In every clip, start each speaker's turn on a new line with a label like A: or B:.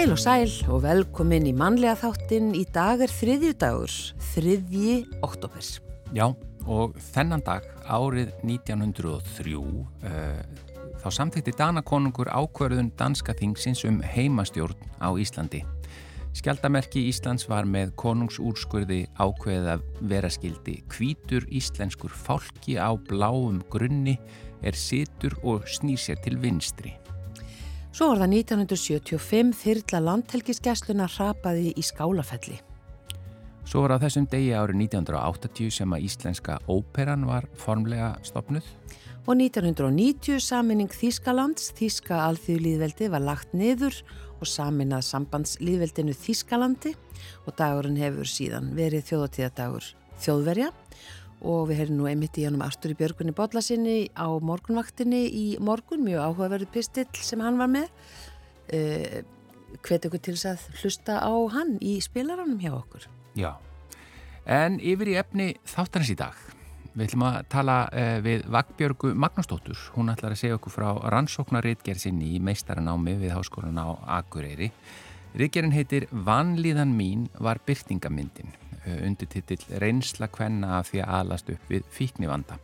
A: Heil og sæl og velkomin í mannlega þáttin. Í dag er þriðju dagur, þriðji oktober.
B: Já, og þennan dag, árið 1903, uh, þá samþýtti Danakonungur ákverðun danska þingsins um heimastjórn á Íslandi. Skjaldamerki Íslands var með konungsúrskurði ákveðið að vera skildi. Kvítur íslenskur fálki á bláum grunni er situr og snýr sér til vinstri.
A: Svo var það 1975 þyrla landhelgiskessluna hrapaði í skálafelli.
B: Svo var á þessum degi árið 1980 sem að Íslenska óperan var formlega stopnuð.
A: Og 1990 saminning Þískalands, Þíska alþjóðlýðveldi var lagt niður og saminað sambandslýðveldinu Þískalandi og dagurinn hefur síðan verið þjóðatíðadagur þjóðverja. Og við heyrðum nú einmitt í hannum Artur í Björgunni Bodlasinni á morgunvaktinni í morgun, mjög áhugaverðu pistill sem hann var með. Uh, hvet okkur til þess að hlusta á hann í spilaranum hjá okkur.
B: Já, en yfir í efni þáttarins í dag við ætlum að tala uh, við Vagbjörgu Magnúsdóttur, hún ætlar að segja okkur frá rannsóknaritgerð sinni í meistaranámi við háskólan á Akureyri Ritgerðin heitir Vanlíðan mín var byrtingamyndin Eh, undirtitill reynsla kvenna af því að alast upp við fíknivanda.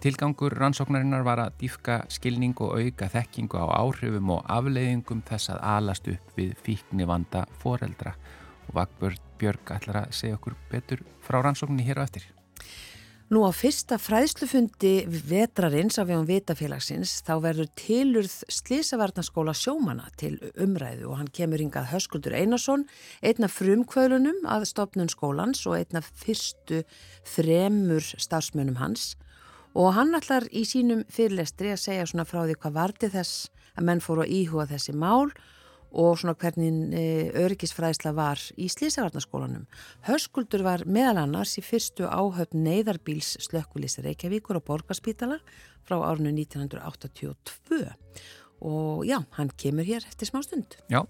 B: Tilgangur rannsóknarinnar var að dýfka skilning og auka þekkingu á áhrifum og afleiðingum þess að alast upp við fíknivanda foreldra og Vagbjörn Björg ætlar að segja okkur betur frá rannsókninni hér á eftir.
A: Nú á fyrsta fræðslufundi vetrarins af um vitafélagsins þá verður tilurð Slísavarnaskóla sjómana til umræðu og hann kemur hingað Höskuldur Einarsson, einna frumkvölunum að stopnun skólans og einna fyrstu fremur starfsmönum hans. Og hann ætlar í sínum fyrirlestri að segja svona frá því hvað varti þess að menn fóru að íhuga þessi mál og svona hvernig e, öryggisfræðsla var í Slísavarnaskólanum. Höskuldur var meðal annars í fyrstu áhöfn neyðarbíls slökkulísi Reykjavíkur og Borgarspítala frá árinu 1982 og já, hann kemur hér eftir smá stund.
B: Já,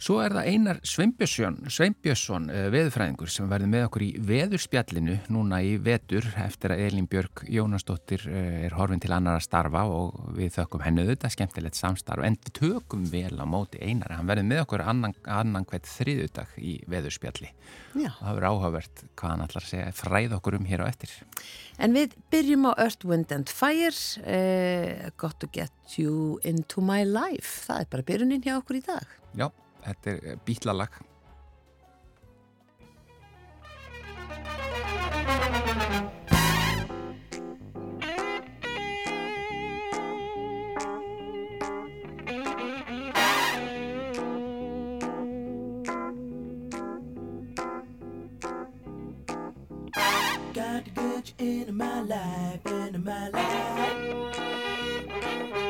B: Svo er það Einar Sveinbjörnsson, eh, veðurfræðingur sem verður með okkur í veðurspjallinu núna í vetur eftir að Elin Björg Jónasdóttir eh, er horfin til annar að starfa og við þökkum hennu þetta skemmtilegt samstarf en tökum vel á móti Einar. Hann verður með okkur annan, annan hvert þriðudag í veðurspjalli Já. og það verður áhugavert hvað hann að segja fræð okkur um hér á eftir.
A: En við byrjum á Earth, Wind and Fire, uh, Got to Get You Into My Life. Það er bara byrjunin hjá okkur í dag.
B: Já. Þetta er eh, bítlalag. Got to get you into my life, into my life. got to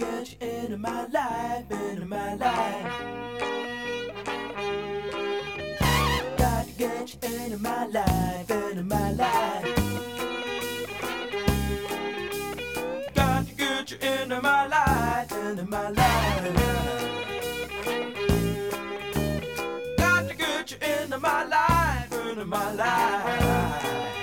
B: get you into my life, into my life. Got to get you into my life, into my life. Got to get you into my life, into my life. Got to get you into my life, into my life.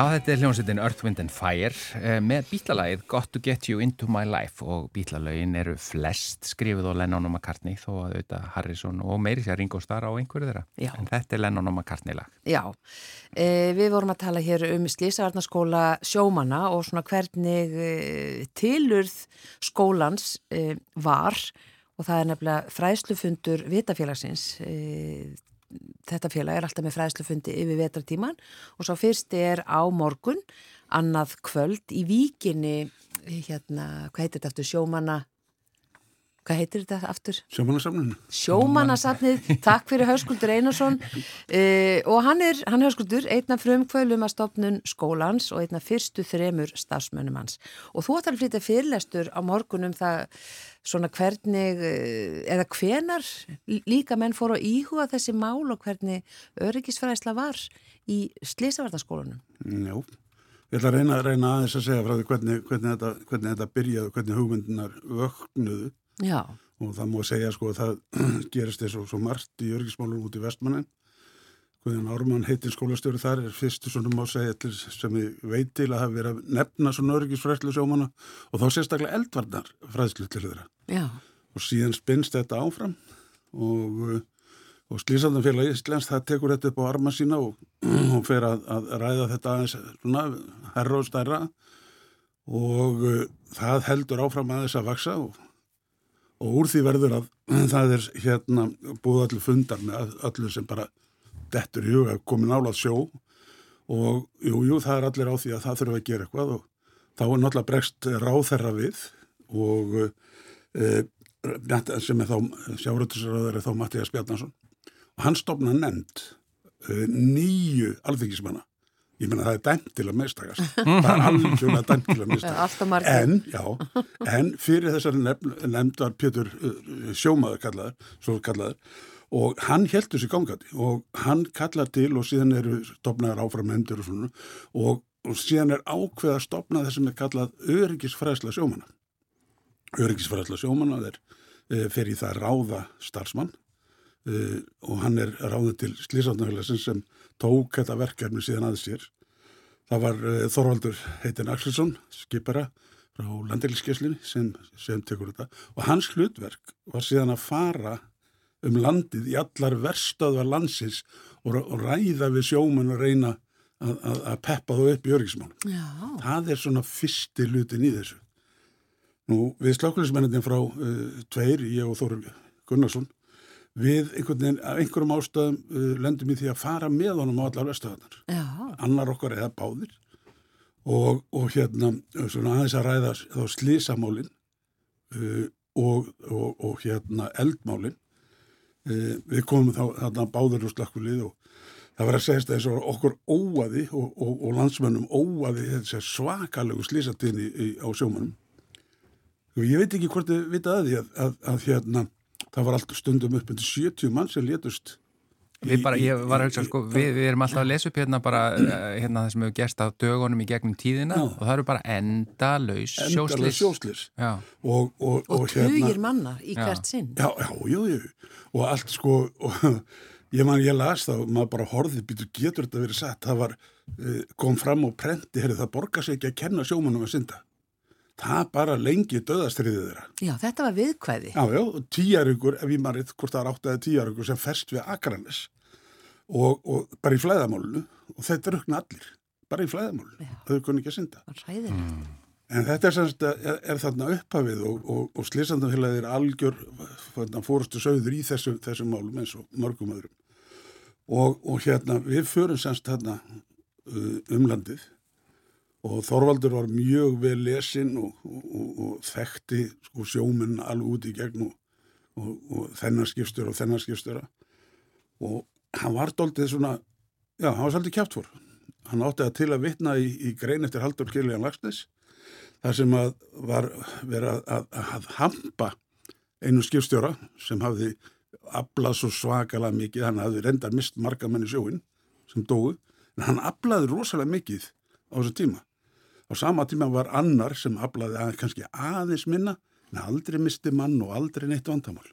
B: Já, þetta er hljómsveitin Earth, Wind and Fire eh, með bítlalagið Got to Get You Into My Life og bítlalagin eru flest skrifið á Lennon og McCartney þó að auðvitað Harrison og meiri sér Ringo Starr á einhverju þeirra.
A: Já.
B: En þetta er Lennon og McCartney lag.
A: Já, e, við vorum að tala hér um Slísavarnaskóla sjómanna og svona hvernig e, tilurð skólans e, var og það er nefnilega fræðslufundur vitafélagsins þetta félag er alltaf með fræðslufundi yfir vetratíman og svo fyrst er á morgun, annað kvöld í víkinni, hérna, hvað heitir þetta aftur, sjómanna, hvað heitir þetta aftur?
C: Sjómannasafninu.
A: Sjómannasafnið, takk fyrir Hörskuldur Einarsson uh, og hann er, hann Hörskuldur, einna frumkvölum að stopnun skólans og einna fyrstu þremur stafsmönnum hans. Og þú ætlar að flytja fyrirlestur á morgunum það svona hvernig, uh, eða hvenar líka menn fóru að íhuga þessi mál og hvernig öryggisfræðisla var í Slisavartaskólanum.
C: Já, ég ætla að reyna, reyna aðeins að segja frá því hvernig, hvernig, þetta, hvernig þetta byrjaði, hvernig hugmyndunar vöknuðu
A: Já.
C: og það múið segja sko að það gerist eins og svo margt í örgismálunum út í vestmannin Guðjón Ármann heitin skólastjóri þar er fyrstu svona má segja sem ég veit til að hafa verið að nefna svona örgisfræðslu sjómanna og þá sérstaklega eldvarnar fræðslu til þeirra
A: Já.
C: og síðan spinnst þetta áfram og, og Slísandanfélag Íslands það tekur þetta upp á arma sína og, og fer að, að ræða þetta aðeins svona herra og stærra og uh, það heldur áfram aðeins að vaksa og, og úr því verður að það er hérna búið allir fundar með allir sem bara dettur í huga komin álað sjó. Og jú, jú, það er allir á því að það þurfa að gera eitthvað og þá er náttúrulega bregst ráþerra við og e, sem er þá sjáratusraður er þá Mattias Bjarnason. Og hann stopna nefnd e, nýju alþengismanna ég menna það er dæmt til að meðstakast það er alveg dæmt til að meðstakast en, já, en fyrir þessari nefnd var Pétur uh, sjómaður kallaður, svo kallaður og hann heldur sér gangandi og hann kallar til og síðan eru stopnaður áfram nefndur og svona og, og síðan er ákveð að stopna þess sem er kallað öryggisfræðsla sjómanna. Öryggisfræðsla sjómanna er e, fer í það ráða starfsmann e, og hann er ráðið til slísátnafélagsins sem tók þetta verkefni síðan að sér. Það var uh, Þorvaldur heitin Axelsson, skipara frá landeliskeslinni sem, sem tekur þetta og hans hlutverk var síðan að fara um landið í allar verstaðvar landsins og, og ræða við sjóman og reyna að, að, að peppa þú upp í örgismálum. Það er svona fyrsti hlutin í þessu. Nú, við slokkulismennindin frá uh, tveir, ég og Þorur Gunnarsson, við einhvern veginn af einhverjum ástæðum uh, lendum í því að fara með honum á allar vestöðanar. Annar okkar eða báðir og, og hérna aðeins að ræða þá slísamálin uh, og, og, og hérna eldmálin. Uh, við komum þá þarna báðir úr slakkulið og það var að segja þess að okkur óaði og landsmönnum óaði svakalegu slísatíðni á sjómanum. Og ég veit ekki hvort þið vita að því að, að, að hérna það var allt stundum upp undir 70 mann sem létust
B: Við bara, ég var að hugsa, sko, við, við erum alltaf að lesa upp hérna bara, eh, hérna það sem hefur gerst á dögunum í gegnum tíðina já. og það eru bara enda laus sjóslis.
C: sjóslis.
A: Og, og, og, og tugir hérna, manna í hvert sinn.
C: Já, já, jú, jú. Og allt, sko, og ég man, ég las það og maður bara horfið, býtur, getur þetta verið satt, það var, eh, kom fram og prenti, herri, það borgar sig ekki að kenna sjómanum að synda það bara lengi döðastriðið þeirra.
A: Já, þetta var viðkvæði.
C: Já, já, tíjarugur, ef ég marrið hvort það er átt eða tíjarugur sem ferst við Akranes og, og bara í flæðamálunu og þetta rukna allir, bara í flæðamálunu, þau kunni ekki að synda.
A: Það ræðir þetta. Mm.
C: En þetta er, semst, er, er þarna upphafið og, og, og slísandafélagið er algjör fórustu sögður í þessum, þessum málum eins og mörgum öðrum. Og hérna, við förum semst þarna uh, umlandið og Þorvaldur var mjög vel lesin og, og, og, og þekkti sko, sjóminn alveg út í gegn og þennan skipstur og þennan skipstura og hann var doldið svona, já, hann var svolítið kjátt fór. Hann átti að til að vitna í, í grein eftir Haldur Kirliðan Lagsnes þar sem að var verið að, að, að hampa einu skipstjóra sem hafði aflað svo svakalega mikið, hann hafði reyndar mist marga menni sjóin sem dói, en hann aflaði rosalega mikið á þessu tíma Á sama tíma var annar sem aflaði að kannski aðeins minna en aldrei misti mann og aldrei neitt vandamál.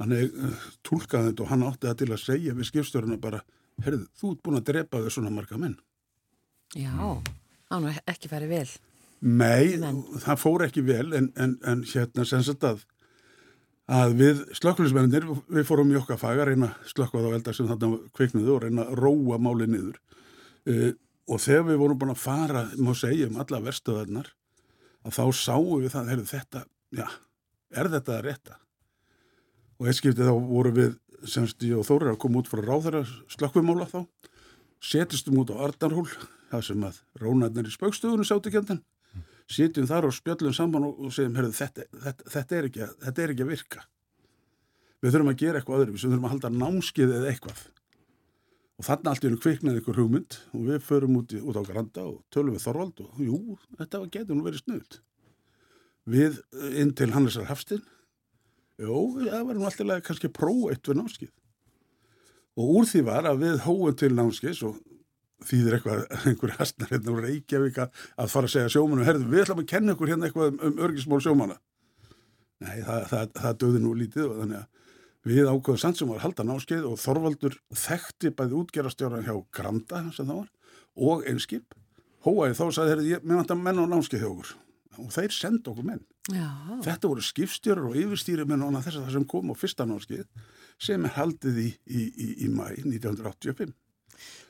C: Þannig uh, tólkaði þetta og hann átti það til að segja við skipstjóruna bara, herðu, þú ert búin að drepa þau svona marga menn.
A: Já, það nú ekki færi vel.
C: Nei,
A: Men.
C: það fór ekki vel en, en, en hérna sem sagt að að við slökkulismennir við fórum í okkar fag að reyna að slökka þá eldar sem þarna kviknuðu og reyna að róa málið niður uh, og þegar við vorum búin að fara má segja um alla verstöðarnar að þá sáum við það heyrðu, þetta, já, er þetta að rétta og eitt skipti þá voru við semst ég og Þórir að koma út frá ráðara slökkvimála þá setistum út á Arnarhól það sem að rónarnir í spaukstöðunum sáttu kjöndan sitjum þar og spjöllum saman og, segjum, herðu, þetta, þetta, þetta, er ekki, þetta er ekki að virka. Við þurfum að gera eitthvað öðru, við þurfum að halda námskið eða eitthvað. Og þannig allt í hennu kviknaði ykkur hugmynd og við förum út, í, út á Granda og tölum við Þorvald og jú, þetta getur nú verið snuð. Við eh, inn til Hannesar Hafstinn, jú, það var nú alltaf kannski prófa eitt við námskið. Og úr því var að við hóum til námskiðs og þýðir eitthvað, einhverja hastnar hérna úr Reykjavík að fara að segja sjómanum, herðu, við ætlum að kenna ykkur hérna eitthvað um, um örgismál sjómana. Nei, það, það, það döði nú lítið og þannig að við ákveðum samt sem var halda náskeið og Þorvaldur þekkti bæði útgerastjóran hjá Granda sem það var og einskip. Hóaði þá sagði, ég, mér vantar menn á náskeið hjá okkur og þeir senda okkur menn.
A: Já,
C: Þetta voru skipstjórar og yfirstýri menn og þess að það sem kom á fyrsta náskeið sem er haldið í, í, í, í mæ 1985.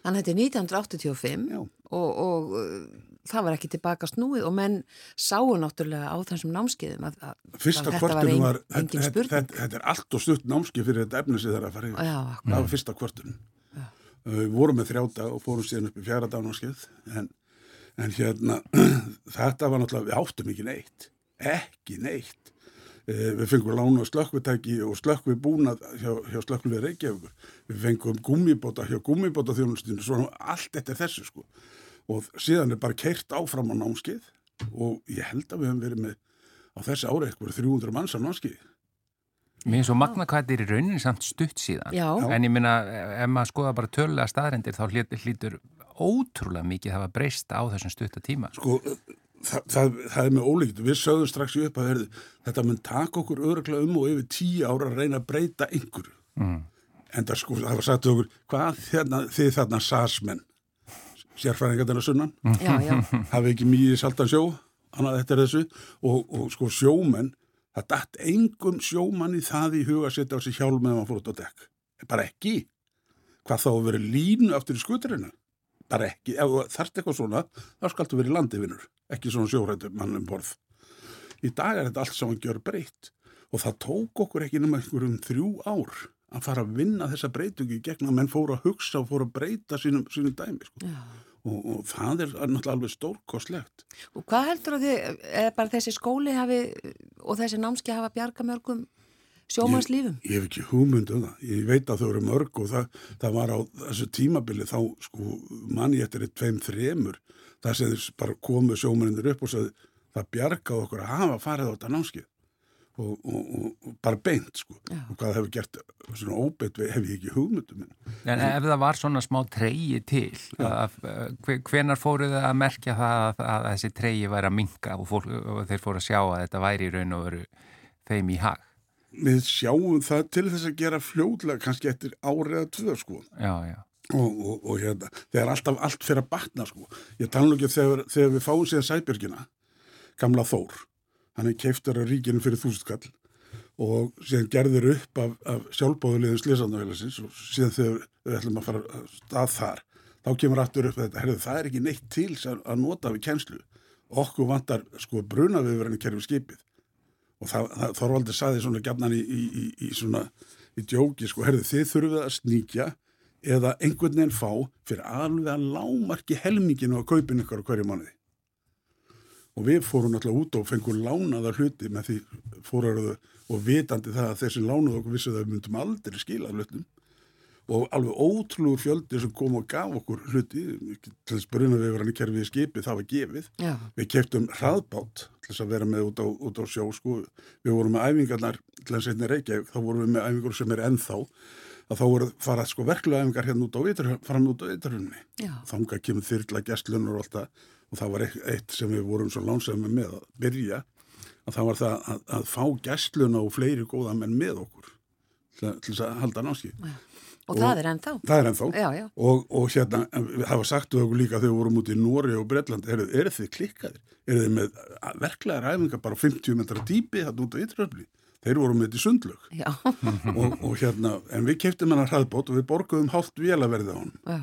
A: þannig að þetta er 1985
C: Já.
A: og, og uh, það var ekki tilbaka snúið og menn sáu náttúrulega á þessum námskeiðum að, að
C: Fyrsta
A: þetta var
C: kvartunum
A: ein,
C: var, þetta, þetta, þetta, er allt og stutt námski fyrir þetta efni sem það er að fara yfir. Það var fyrsta kvartunum. Við vorum með þrjáta og fórum síðan upp í fjara dánámskeið en, en hérna þetta var náttúrulega, við áttum ekki neitt, ekki neitt. Eh, Við fengum lána slökkvitæki og slökkvi búnað hjá, hjá slökkvið Reykjavíkur. Við fengum gummibóta hjá gummibóta þjónustinu, svona allt þetta er þessu sko. Og síðan er bara keirt áfram á námskeið og ég held að við höfum verið með á þessi ára eitthvað 300 manns á námskeið.
B: Mér er svo magna hvað þetta er í rauninni samt stutt síðan.
A: Já.
B: En ég minna, ef maður skoða bara tölulega staðrendir þá hlýtur, hlýtur ótrúlega mikið hafa breyst á þessum stutta tíma.
C: Sko, það, það, það er með ólíkt. Við sögðum strax í upp að verði, þetta mun taka okkur öruglega um og yfir tíu ára að reyna að breyta einhverju.
B: Mm.
C: En það sko, það var sagt okkur, hvað þérna, þið þarna sasmenn, sérfræðingarnir að sunnan,
A: Já, já,
C: hafi ekki mýið saltan sjó, annað þetta er þessu, og, og sko sjómenn, það datt engum sjómann í það í huga að setja á sig hjálm meðan hann fór út á dekk. Bara ekki. Hvað þá að vera línu aftur í skuturinu? Bara ekki. Ef þú þarft eitthvað svona, þá skaltu verið landivinnur, ekki svona sjórættur mann um borð. Í dag er þetta allt saman gjör breytt og það tók okkur ekki nema einhverjum þrjú ár að fara að vinna þessa breytingu í gegn að menn fóru að hugsa og fóru að breyta sínum, sínum dæmi. Sko.
A: já.
C: Og, og það er náttúrulega alveg stórkostlegt.
A: Og hvað heldur að þið, eða bara þessi skóli hafi, og þessi námski hafa bjarga mörgum sjómannslífum?
C: Ég hef ekki hugmynd um það. Ég veit að þau eru mörg og það, það var á þessu tímabili þá sko manni eftir eitt tveim þremur það sem þeir bara komu sjómennir upp og sagði það bjargaði okkur að hafa farið á þetta námskið og, og, og, og bara beint sko
A: Já.
C: og hvað hefur gert svona óbeitt hef ég ekki hugmyndum.
B: En ef það var svona smá treyji til, að, hve- hvenar fóruð það að merkja það að, að þessi treyji væri að minka og, fólk, og þeir fóru að sjá að þetta væri í raun og veru þeim í hag?
C: Við sjáum það til þess að gera fljóðlega kannski eftir árið eða tvö sko
B: Já, já.
C: og, og, og hérna, þegar alltaf allt fyrir að batna sko. Ég tala nú ekki þegar, þegar við fáum síðan Sæbjörgina, gamla Þór, hann er keiftur af ríkinu fyrir þústkall og síðan gerður upp af, af sjálfbóðulegum slísandafélagsins og síðan þegar við ætlum að fara stað þar, þá kemur aftur upp þetta, herðu, það er ekki neitt til að nota við kjenslu. Okkur vantar sko bruna við verðinu kerfi skipið og það, Þorvaldur saði svona gætnan í, í, í, í svona í djóki, sko, herðu, þið þurfið að sníkja eða einhvern veginn fá fyrir alveg að lámarki helminginu að kaupin ykkur á hverju mánuði. Og við fórum náttúrulega út og fengum lánaða hluti með því fóruðu og vitandi það að þessi lánuð okkur vissu að við myndum aldrei skila hlutum. Og alveg ótrúlega fjöldi sem kom og gaf okkur hluti til þess bruna við verðan í kerfið skipi það var gefið.
A: Já,
C: Við keftum hraðbátt til þess að vera með út á, út á sjó sko. Við vorum með æfingarnar til þess að Reykjavík, þá vorum við með æfingar sem er ennþá. Að þá voru farað sko verklega æfingar hérna út á vitur, fram út á viturhunni.
A: já,
C: Þanga kemur þyrla gestlunur og allt það og það var eitt, sem við vorum svo lánsæmi með að byrja að það var það að, að fá gestluna og fleiri góða menn með okkur til, til að halda náski.
A: Og, og það er ennþá.
C: Það er ennþá.
A: Já, já.
C: Og, og hérna, það var sagt við okkur líka þegar við vorum út í Nóri og Breitland, eru er þið klikkaðir? Eru þið með verklegar æfingar bara 50 metra dýpi þarna út á ytröfli? Þeir voru með þetta í sundlög. Og, og hérna, en við keftum hennar hraðbót og við borguðum hálft vélaverði á hann.
A: Já.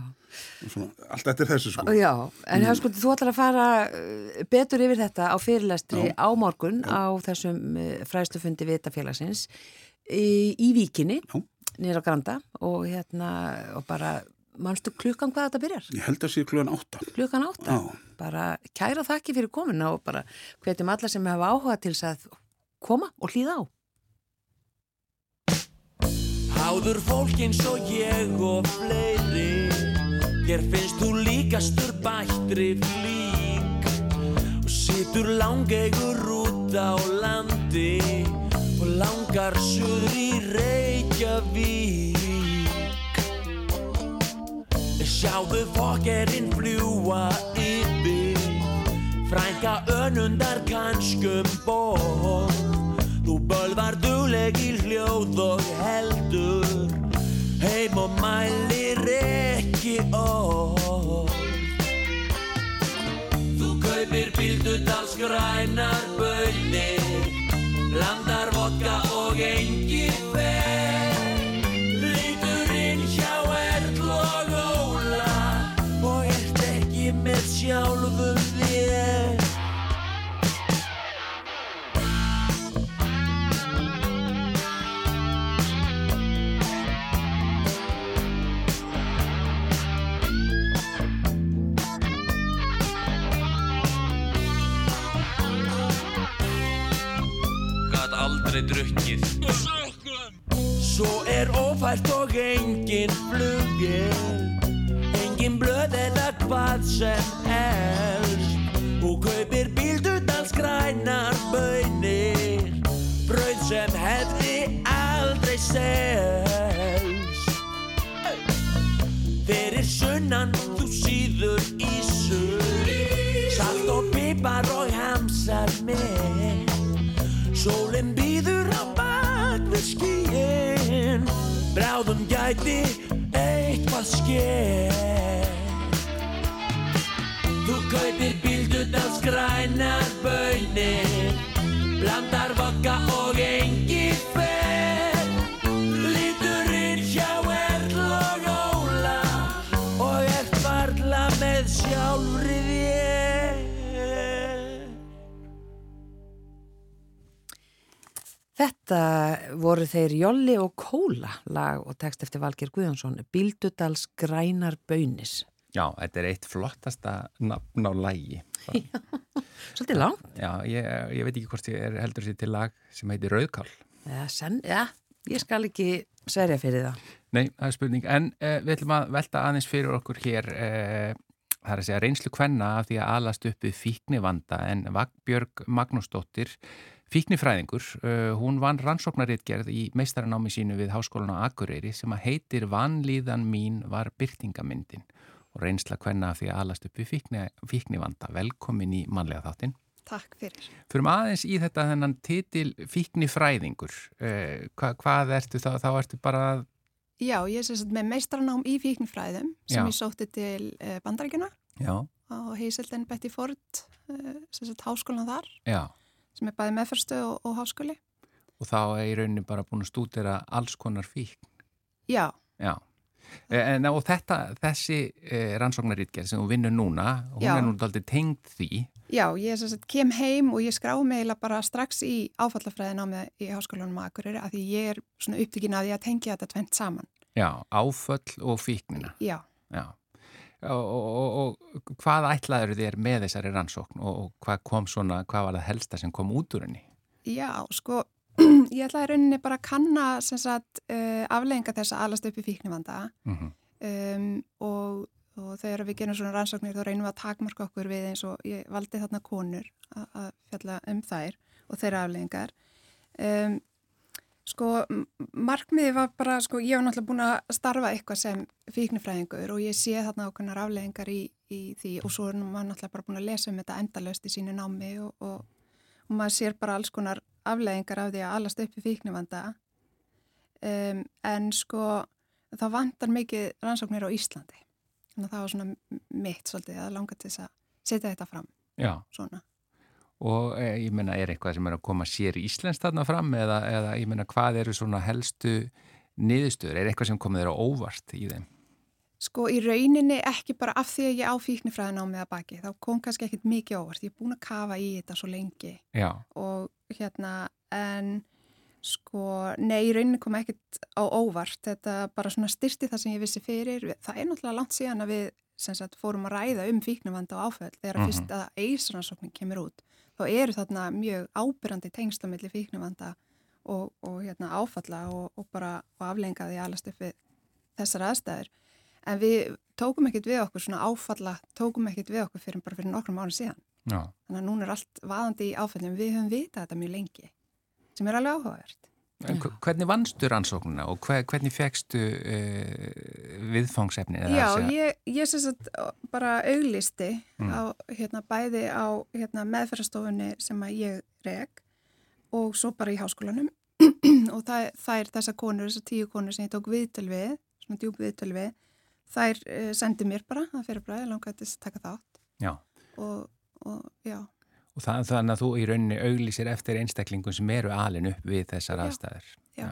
C: Svona, allt eftir þessu sko.
A: Já, en mm. sko, þú ætlar að fara uh, betur yfir þetta á fyrirlestri á morgun
C: Já.
A: á þessum uh, fræðslufundi vitafélagsins í, í Víkinni, nýra Granda og hérna, og bara manstu klukkan hvað þetta byrjar?
C: Ég held að sé klugan átta.
A: Klukkan átta.
C: Já.
A: Bara kæra þakki fyrir komuna og bara hvetjum alla sem hafa áhuga til þess að koma og hlýða á.
D: Háður fólk eins og ég og fleiri. Þér finnst þú líkastur bættri flík. Og situr langeigur út á landi Og langar suður í Reykjavík. Sjáðu fokkerinn fljúa yfir. Frænka önundar kannskum Þú bölvar dugleg í hljóð og heldur. Heim og mælir ekki orð. Þú kaupir bíldudals grænar bönir Blandar vodka og engi fer. Lítur inn hjá Erl og Óla Og ert ekki með sjálfum engin flugil Engin blöð eða hvað sem helst. Og kaupir bíldudals grænar bönir Brauð sem hefði aldrei selst. Fyrir sunnan þú síður ísur Salt og pipar og hamsar með. Sólinn Gæti eitthvað skeið Þú kaupir bíldudals grænar bönir Blandar vodka og
A: Þetta voru þeir Jolli og Kóla lag og text eftir Valgir Guðjónsson Bíldudals grænar baunis
B: Já, þetta er eitt flottasta nafn á lægi.
A: Svolítið langt
B: Já, ég, ég veit ekki hvort ég er heldur sér til lag sem heitir Rauðkál.
A: ja, sen, ja, Ég skal ekki sverja fyrir það
B: Nei, það er spurning. En uh, við ætlum að velta aðeins fyrir okkur hér, uh, það er að segja reynslu kvenna af því að alast upp við fíknivanda en Vagbjörg Magnúsdóttir, fíknifræðingur, uh, hún vann rannsóknaritgerð í meistaranámi sínu við Háskólan á Akureyri sem að heitir Vanlíðan mín var byrtingamyndin og reynsla kvenna af því að alast upp við fíkni, fíknivanda. Velkomin í manlega þáttinn.
E: Takk fyrir.
B: Förum aðeins í þetta þennan titil fíknifræðingur. Uh, hva, hvað ertu þá? Þá ertu bara
E: Já, ég er sagt með meistaranám í fíknifræðum sem
B: Já.
E: ég sótti til uh, bandaríkjuna
B: Já,
E: á Heiselden Betty Ford, sagt háskólan þar,
B: já.
E: Sem er bæði meðferstu og, og háskóli.
B: Og þá er í rauninni bara búin að stúdera alls konar fíkn.
E: Já,
B: Já. E, En og þetta, þessi e, rannsóknarítgerð sem þú vinnur núna, hún
E: Já.
B: er nú aldrei tengd því.
E: já, ég sagt kem heim og ég skrái mig bara strax í áfallafræðin á mig í háskólanum á Akureyri að því ég er svona upptökin að því að tengja þetta tvent saman.
B: Já, áföll og fíknina.
E: Já,
B: Já. Og, og, og, hvað ætlaður þér með þessari rannsókn og, og hvað kom svona, hvað var það helsta sem kom út úr henni?
E: já, sko, ég ætlaði rauninni bara að kanna sem sagt uh, aflegginga þess að alast upp í fíknivanda.
B: Mm
E: um, og, og þegar við gerum svona rannsóknir þá reynum við að takmarka okkur við eins og ég valdi þarna konur að, að fjalla um þær og þeirra afleggingar um, sko markmiði var bara sko ég var náttúrulega búin að starfa eitthvað sem fíknifræðingur og ég sé þarna okkurnar afleggingar í, í því og svo er maður náttúrulega bara búin að lesa um þetta endalaust í sínu námi og, og, og maður sér bara alls konar afleggingar af því að alast upp í fíknivanda um, en sko það vantar mikið rannsóknir á Íslandi. Að það var svona mitt svolítið að langa til þess að setja þetta fram.
B: Já.
E: Svona.
B: Og e, ég menna, er eitthvað sem er að koma sér í Íslands þarna fram eða, eða ég menna, hvað eru svona helstu niðurstöður? Er eitthvað sem komið þér á óvart í þeim?
E: Sko í rauninni ekki bara af því að ég á fíknifræðin á mig að baki. Þá kom kannski ekkit mikið óvart. Ég er búin að kafa í þetta svo lengi.
B: Já.
E: Og hérna, en sko, nei, í rauninni kom ekkit á óvart. Þetta bara svona styrti það sem ég vissi fyrir. Það er náttúrulega langt síðan að við sagt, fórum að ræða um fíknivanda og áföll. Þegar mm -hmm. fyrst að eisrannsóknin kemur út, þá eru þarna mjög ábyrrandi tengslamilli fíknivanda og, og hérna, áfalla og, og bara aflengaði alast upp við þessar aðstæður en við tókum ekkert við okkur svona áfalla, tókum ekkert við okkur fyrir bara fyrir nokkrum árum síðan.
B: Já.
E: Þannig að núna er allt vaðandi í áfallum, við höfum vitað þetta mjög lengi, sem er alveg áhugavert.
B: Hvernig vannstu rannsóknuna og hvernig fegstu uh, viðfangsefni?
E: Já, ég, ég syns að bara auglisti mm. á, hérna, bæði á hérna, meðferðarstofunni sem ég reg og svo bara í háskólanum og það, það er þessa konur, þessar tíu konur sem ég tók viðtöl við, svona djúb viðtöl við þær uh, sendi mér bara það fyrir bara, ég langaði að taka þátt
B: já.
E: og, og já
B: og það, þannig að þú í rauninni auglísir eftir einstaklingum sem eru alin upp við þessar
E: já.
B: aðstæður.
E: já.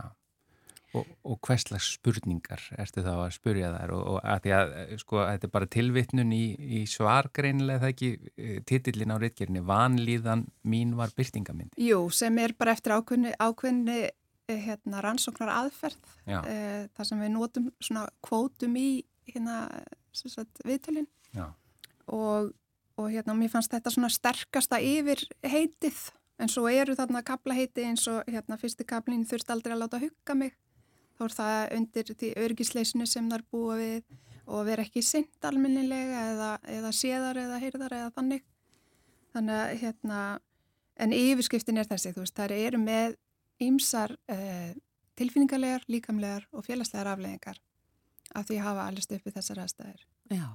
B: og, og hvers slags spurningar ertu þá að spurja þær? Og, og að því að sko þetta er bara tilvittnun í, í svar greinilega það ekki eh, titillin á réttgerðinni vanlíðan mín var byrtingamind
E: Jú, sem er bara eftir ákveðni, ákveðni eh, hérna, rannsóknar aðferð eh, þar sem við notum svona kvótum í hérna viðtölinn og, og hérna mér fannst þetta svona sterkasta yfir heitið en svo eru þarna kabla heiti eins og hérna fyrsti kablin þurft aldrei að láta hugga mig. Þá er það undir því örgisleisinu sem það er búa við og vera ekki synd alminnilega eða, eða séðar eða heyrðar eða þannig. Þannig að hérna en yfirskriftin er þessi þú veist það eru með ýmsar eh, tilfinningarlegar, líkamlegar og félagslegar afleggingar af því að hafa allist uppi þessar aðstæðir.
A: Já,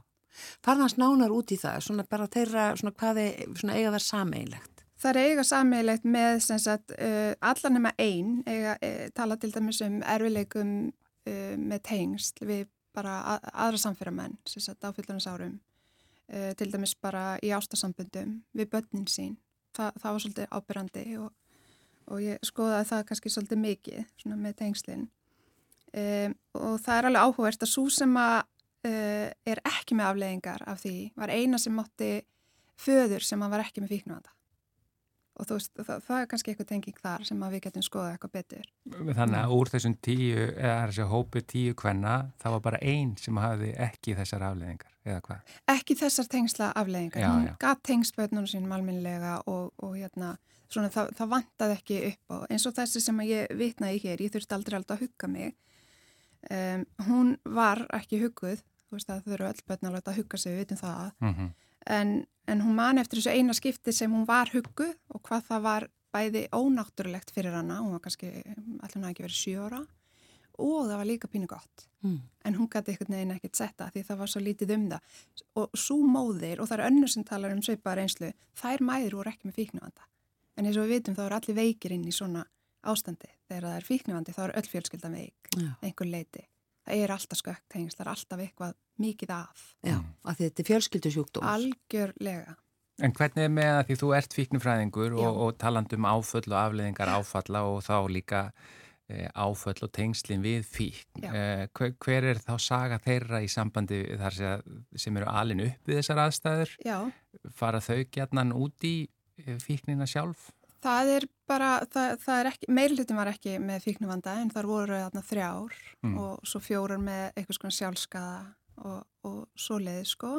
A: farðans nánar út í það, svona bara þeirra, svona hvaði, svona eiga það sameigilegt?
E: Það er eiga sameigilegt með sem sagt uh, allan nema einn, eiga uh, tala til dæmis um erfileikum uh, með tengsl við bara að, aðra samfyrramenn, sem sagt áfylgjarnasárum, til dæmis bara í ástasambundum við börnin sín. Þa, það var svolítið ábyrrandi og, og ég skoðaði það kannski svolítið mikið svona með tengslinn. Um, og það er alveg áhugverst að svo sem að uh, er ekki með afleggingar af því var eina sem mátti föður sem að var ekki með fíknuvanda og þú veist, það, það er kannski eitthvað tenging þar sem að við getum skoðað eitthvað betur.
B: Þannig að úr þessum tíu eða þessi hópu tíu hvenna það var bara einn sem hafi ekki þessar afleggingar eða hvað?
E: Ekki þessar tengsla afleggingar,
B: já,
E: hún
B: já.
E: gaf tengsbötnum sínum alminlega og, og hérna svona það, það vantaði ekki upp á. Eins og þessi sem ég vitnaði hér, ég þurfti aldrei aldrei að hugga mig. Um, hún var ekki hugguð, þú veist að þau eru öll börn að láta hugga sig, við vitum það
B: Mm -hmm.
E: en, en hún man eftir þessu eina skipti sem hún var hugguð og hvað það var bæði ónáttúrulegt fyrir hana, hún var kannski allir náðu ekki verið sjóra og það var líka pínu gott
A: Mm.
E: en hún gæti einhvern veginn ekkert setta því það var svo lítið um það og svo móðir og það er önnur sem talar um svipaðar einslu, þær mæður voru ekki með fíknuvanda en eins og við vitum þá eru allir veikir inn í svona ástandi þegar það er fíknuvandi þá er öll fjölskyldan veik
A: Já.
E: einhver leiti. Það er alltaf skökt tengst, það er alltaf eitthvað mikið af.
A: Já, af því þetta er fjölskyldusjúkdóms.
E: Algjörlega.
B: En hvernig er með að því þú ert fíknufræðingur og, og talandum áföll og afleðingar áfalla og þá líka e, áföll og tengslinn við fíkn. E, hver, hver er þá saga þeirra í sambandi þar sem, sem eru alin upp við þessar aðstæður?
E: Já,
B: Fara þau gætnan út í e, fíknina sjálf?
E: Það er bara, það, það er ekki, meirlutin var ekki með fíknuvanda en þar voru þarna þrjár
B: Mm.
E: og svo fjórar með einhvers konar sjálfskaða og, og svo leiði sko.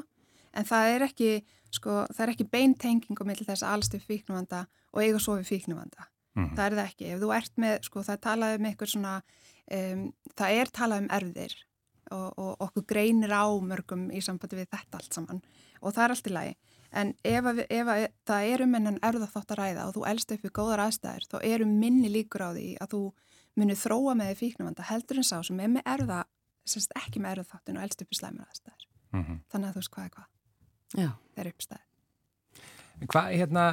E: En það er ekki, sko, það er ekki beintenging á milli þess að alstu fíknuvanda og eiga svo við fíknuvanda.
B: Mm.
E: Það er það ekki. Ef þú ert með, sko, það er talað um eitthvað svona, um, það er talað um erfðir og, og okkur greinir á mörgum í sambandi við þetta allt saman og það er allt í lagi. En ef, að við, ef að það er um enn erfðaþátt að ræða og þú elst upp við góðar aðstæður, þá eru minni líkur á því að þú munir þróa með því fíknumvanda heldur en sá sem er með erða, semst ekki með erðaþáttin og elst upp í slæmur aðstæður.
B: Mm -hmm.
E: Þannig að þú veist hvað er hvað,
A: Já.
E: það er uppstæð.
B: Hvað, hérna,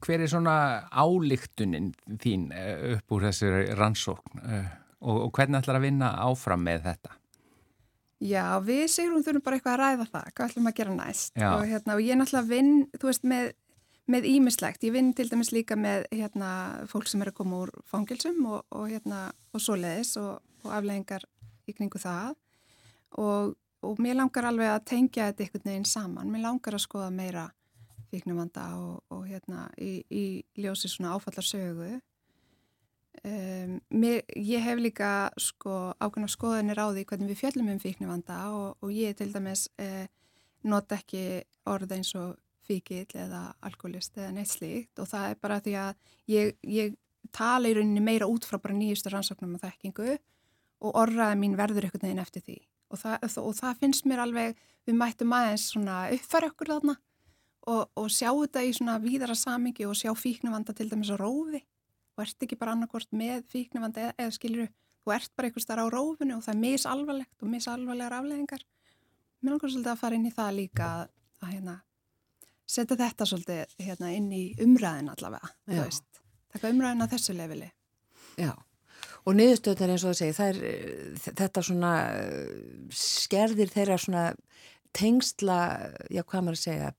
B: hver er svona álíktunin þín eh, upp úr þessari rannsókn eh, og, og hvernig ætlar að vinna áfram með þetta?
E: Já, við Sigrun þurfum bara eitthvað að ræða það, hvað ætlum að gera næst?
B: Já.
E: og, hérna, og ég náttúrulega vinn, þú veist, með, með ímislegt, ég vinn til dæmis líka með hérna, fólk sem er að koma úr fangilsum og, og, hérna, og svoleiðis og, og afleggingar í kringu það. Og, og mér langar alveg að tengja þetta einhvern veginn saman, mér langar að skoða meira fíknumvanda og, og hérna í, í ljósi svona áfallarsögu Um, mér, ég hef líka sko, ákveðna skoðanir á því hvernig við fjöllum um fíknivanda og, og ég til dæmis eh, nota ekki orð eins og fíkil eða alkoholist eða neitt slíkt og það er bara því að ég, ég tala í rauninni meira út frá bara nýjustu rannsóknum og þekkingu og orðraði mín verður einhvern veginn eftir því. Og það, og það finnst mér alveg, við mættum aðeins svona uppfæra okkur þarna og, og sjá þetta í svona víðara samingi og sjá fíknivanda til dæmis á rófi og ert ekki bara annarkort með fíknumvandi eða, eða skilur þú ert bara einhvers þar á rófinu og það er misalvarlegt og misalvarlegar afleðingar mér langar svolítið að fara inn í það líka að, að hérna, setja þetta svolítið hérna, inn í umræðin allavega taka umræðin að þessu leveli.
A: Já, og niðurstöðnar eins og það segi það er eh, þetta svona eh, skerðir þeirra svona tengsla, já hvað maður að segja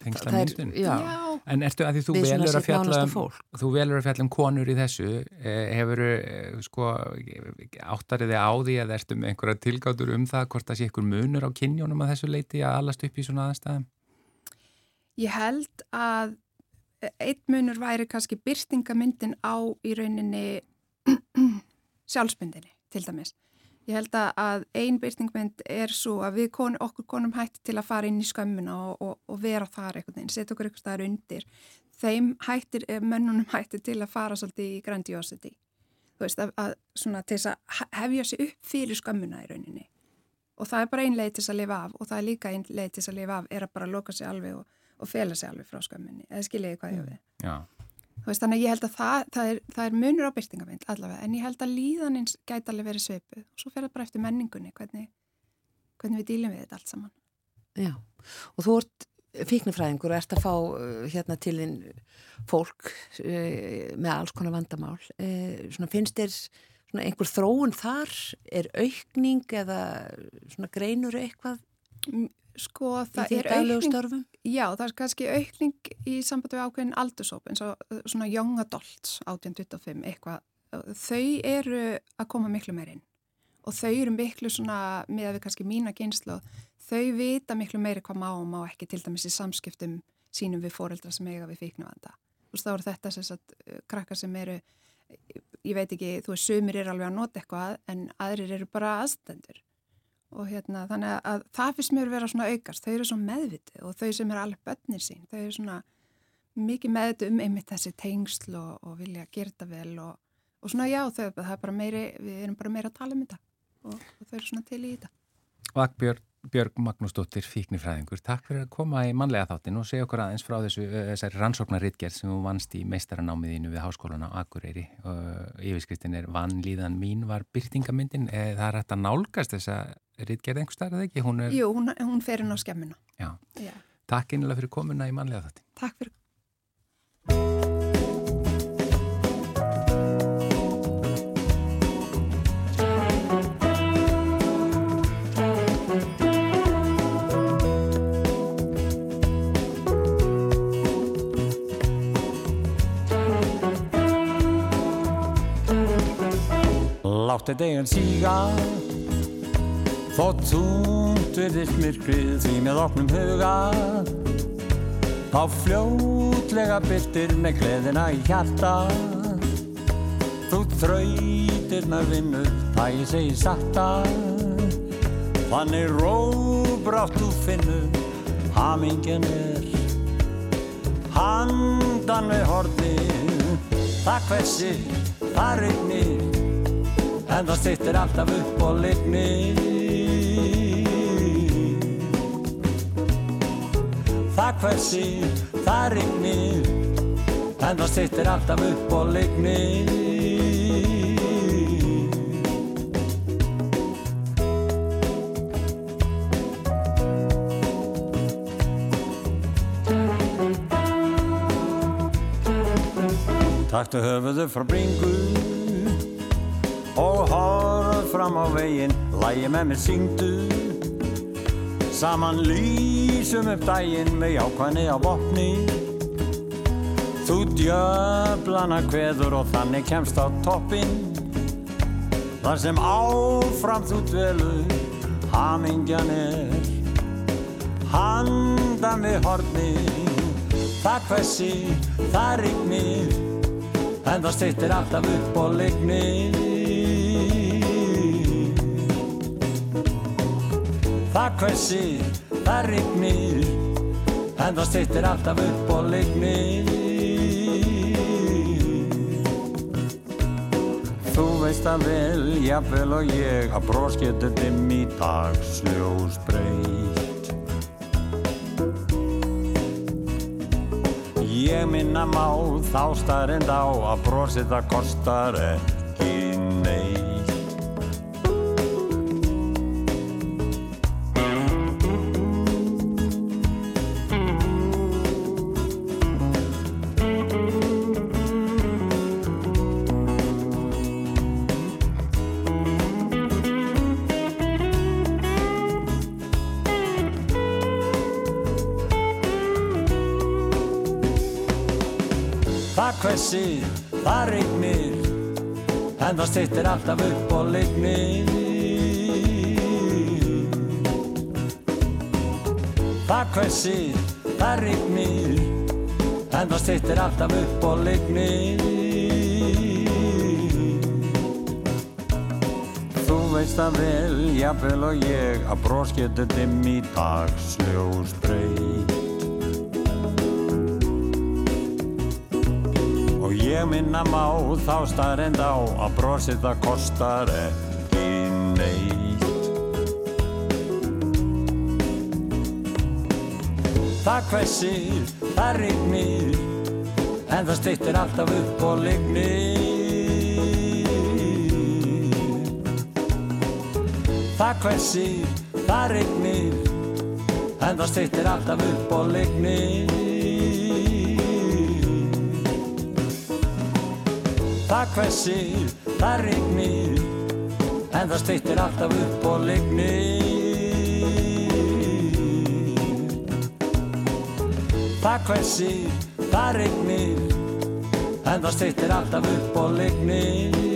B: tengsla
A: Það er-
B: myndun
A: já.
B: en ertu að því þú velur að fjalla um, þú velur að fjalla um konur í þessu eh, hefur sko áttarið þið á því að ertu með einhverja tilgátur um það hvort það sé einhver munur á kynjónum að þessu leiti að allast upp í svona aðstæðum
E: Ég held að einn munur væri kannski byrtingamyndin á í rauninni sjálfsmyndinni til dæmis. Ég held að- að ein byrtingmynd er svo að við kon, okkur konum hætti til að fara inn í skömmuna og, og, og vera þar einhvern veginn, setja okkur einhvers staðar undir. Þeim hættir, eh, mönnunum hættir til að fara svolítið í grandiosity. Þú veist, að, að svona til þess að he- hefja sig upp fyrir skömmuna í rauninni. Og það er bara ein leið til þess að lifa af og það er líka ein leið til þess að lifa af er að bara loka sig alveg og, og fela sig alveg frá skömminni. Eða skiljiði hvað ég við.
B: Já,
E: Þú veist, þannig að ég held að það, það, er, það er munur á byrtingamind allavega, en ég held að líðanins gæti alveg verið sveipuð og svo fer það bara eftir menningunni, hvernig, hvernig við dílum við þetta allt saman.
A: Já, og þú ert fíknifræðingur og ert að fá uh, hérna til þinn fólk uh, með alls konar vandamál. Uh, svona finnst þér svona einhver þróun þar? Er aukning eða svona greinur eitthvað
E: Sko, það er aukning? Já, það er kannski aukning í sambandi við ákveðin aldursóp, eins og uh, svona young adults, 1825, eitthvað. Þau eru að koma miklu meir inn og þau eru miklu svona, með að við kannski mína kynslu, þau vita miklu meiri hvað má og má ekki til dæmis í samskiptum sínum við foreldra sem eiga við fíknuvanda. Þú veist, þá eru þetta sem sagt, uh, krakkar sem eru, ég veit ekki, þú veist, sumir eru alveg að nota eitthvað en aðrir eru bara aðstendur. Og hérna, þannig að það finnst mér vera svona aukast, þau eru svo meðvitið og þau sem eru alveg börnir sín, þau eru svona mikið meðvitið um einmitt þessi tengsl og, og vilja gera þetta vel og, og svona já, þau, það er bara meiri, við erum bara meira að tala um þetta og, og þau eru svona til í þetta.
B: Vakbjörg Björg Magnúsdóttir fíknifræðingur, takk fyrir að koma í mannlega þáttin og segja okkur aðeins frá þessu eh, þessari rannsóknarritgerð sem þú vannst í meistaranámiðinu við Háskólan á Akureyri. Og yfirskriftin er Vannlíðan mín var byrtingamyndin, Eh, það er hægt að nálgast þessa ritgerð einhver starf eða ekki? Hún er,
E: Jú, hún, hún fer inn á skemmuna.
B: já,
E: Já,
B: takk innilega fyrir komuna í mannlega þáttin.
E: takk fyrir.
F: Láttu deginn síga Þótt þúnt virðist myrkrið því með opnum huga. Þá fljótlega byrtir með gleðina í hjarta. Þú þrautirna vinnur, það ég segi satta. Þannig róbrátt þú finnur, hamingjan er. Handan með hornið, það hversir, það rignir. En það styrtir alltaf upp og lignir Það hversir, það rignir. En það styrtir alltaf upp og lignir Taktu höfuðu frá bringu og horf fram á veginn. Lægi með mér syngdu Saman lýsum upp daginn Með jákvæðni á vopni Þú djöflana kveður og þannig kemst á toppin Þar sem áfram þú dvelur Hamingjan er. Handan við horni Það hversi, það rignir. En það stýttir alltaf upp og lignir Það hversi, það rignir En það stýttir alltaf upp og lignir Þú veist að vel, jafnvel og ég Að brós getur dimm í dagsljós breytt Ég minna má þá starrend á Að brósið það kostar ekki Það stýttir alltaf upp og lignir Það hvessir, það rignir En það stýttir alltaf upp og lignir Þú veist að vel, jafnvel og ég Að getur dimm í dagsljós breytt ég minna má þá starrend á að brosið það kostar ekki neitt. Það hvessir, það rignir, en það stýttir alltaf upp og lignir. Það hvessir, það rignir, en það stýttir alltaf upp og lignir. Það hvessir, það rignir En það stýttir alltaf upp og lignir. Það hvessir, það rignir En það stýttir alltaf upp og lignir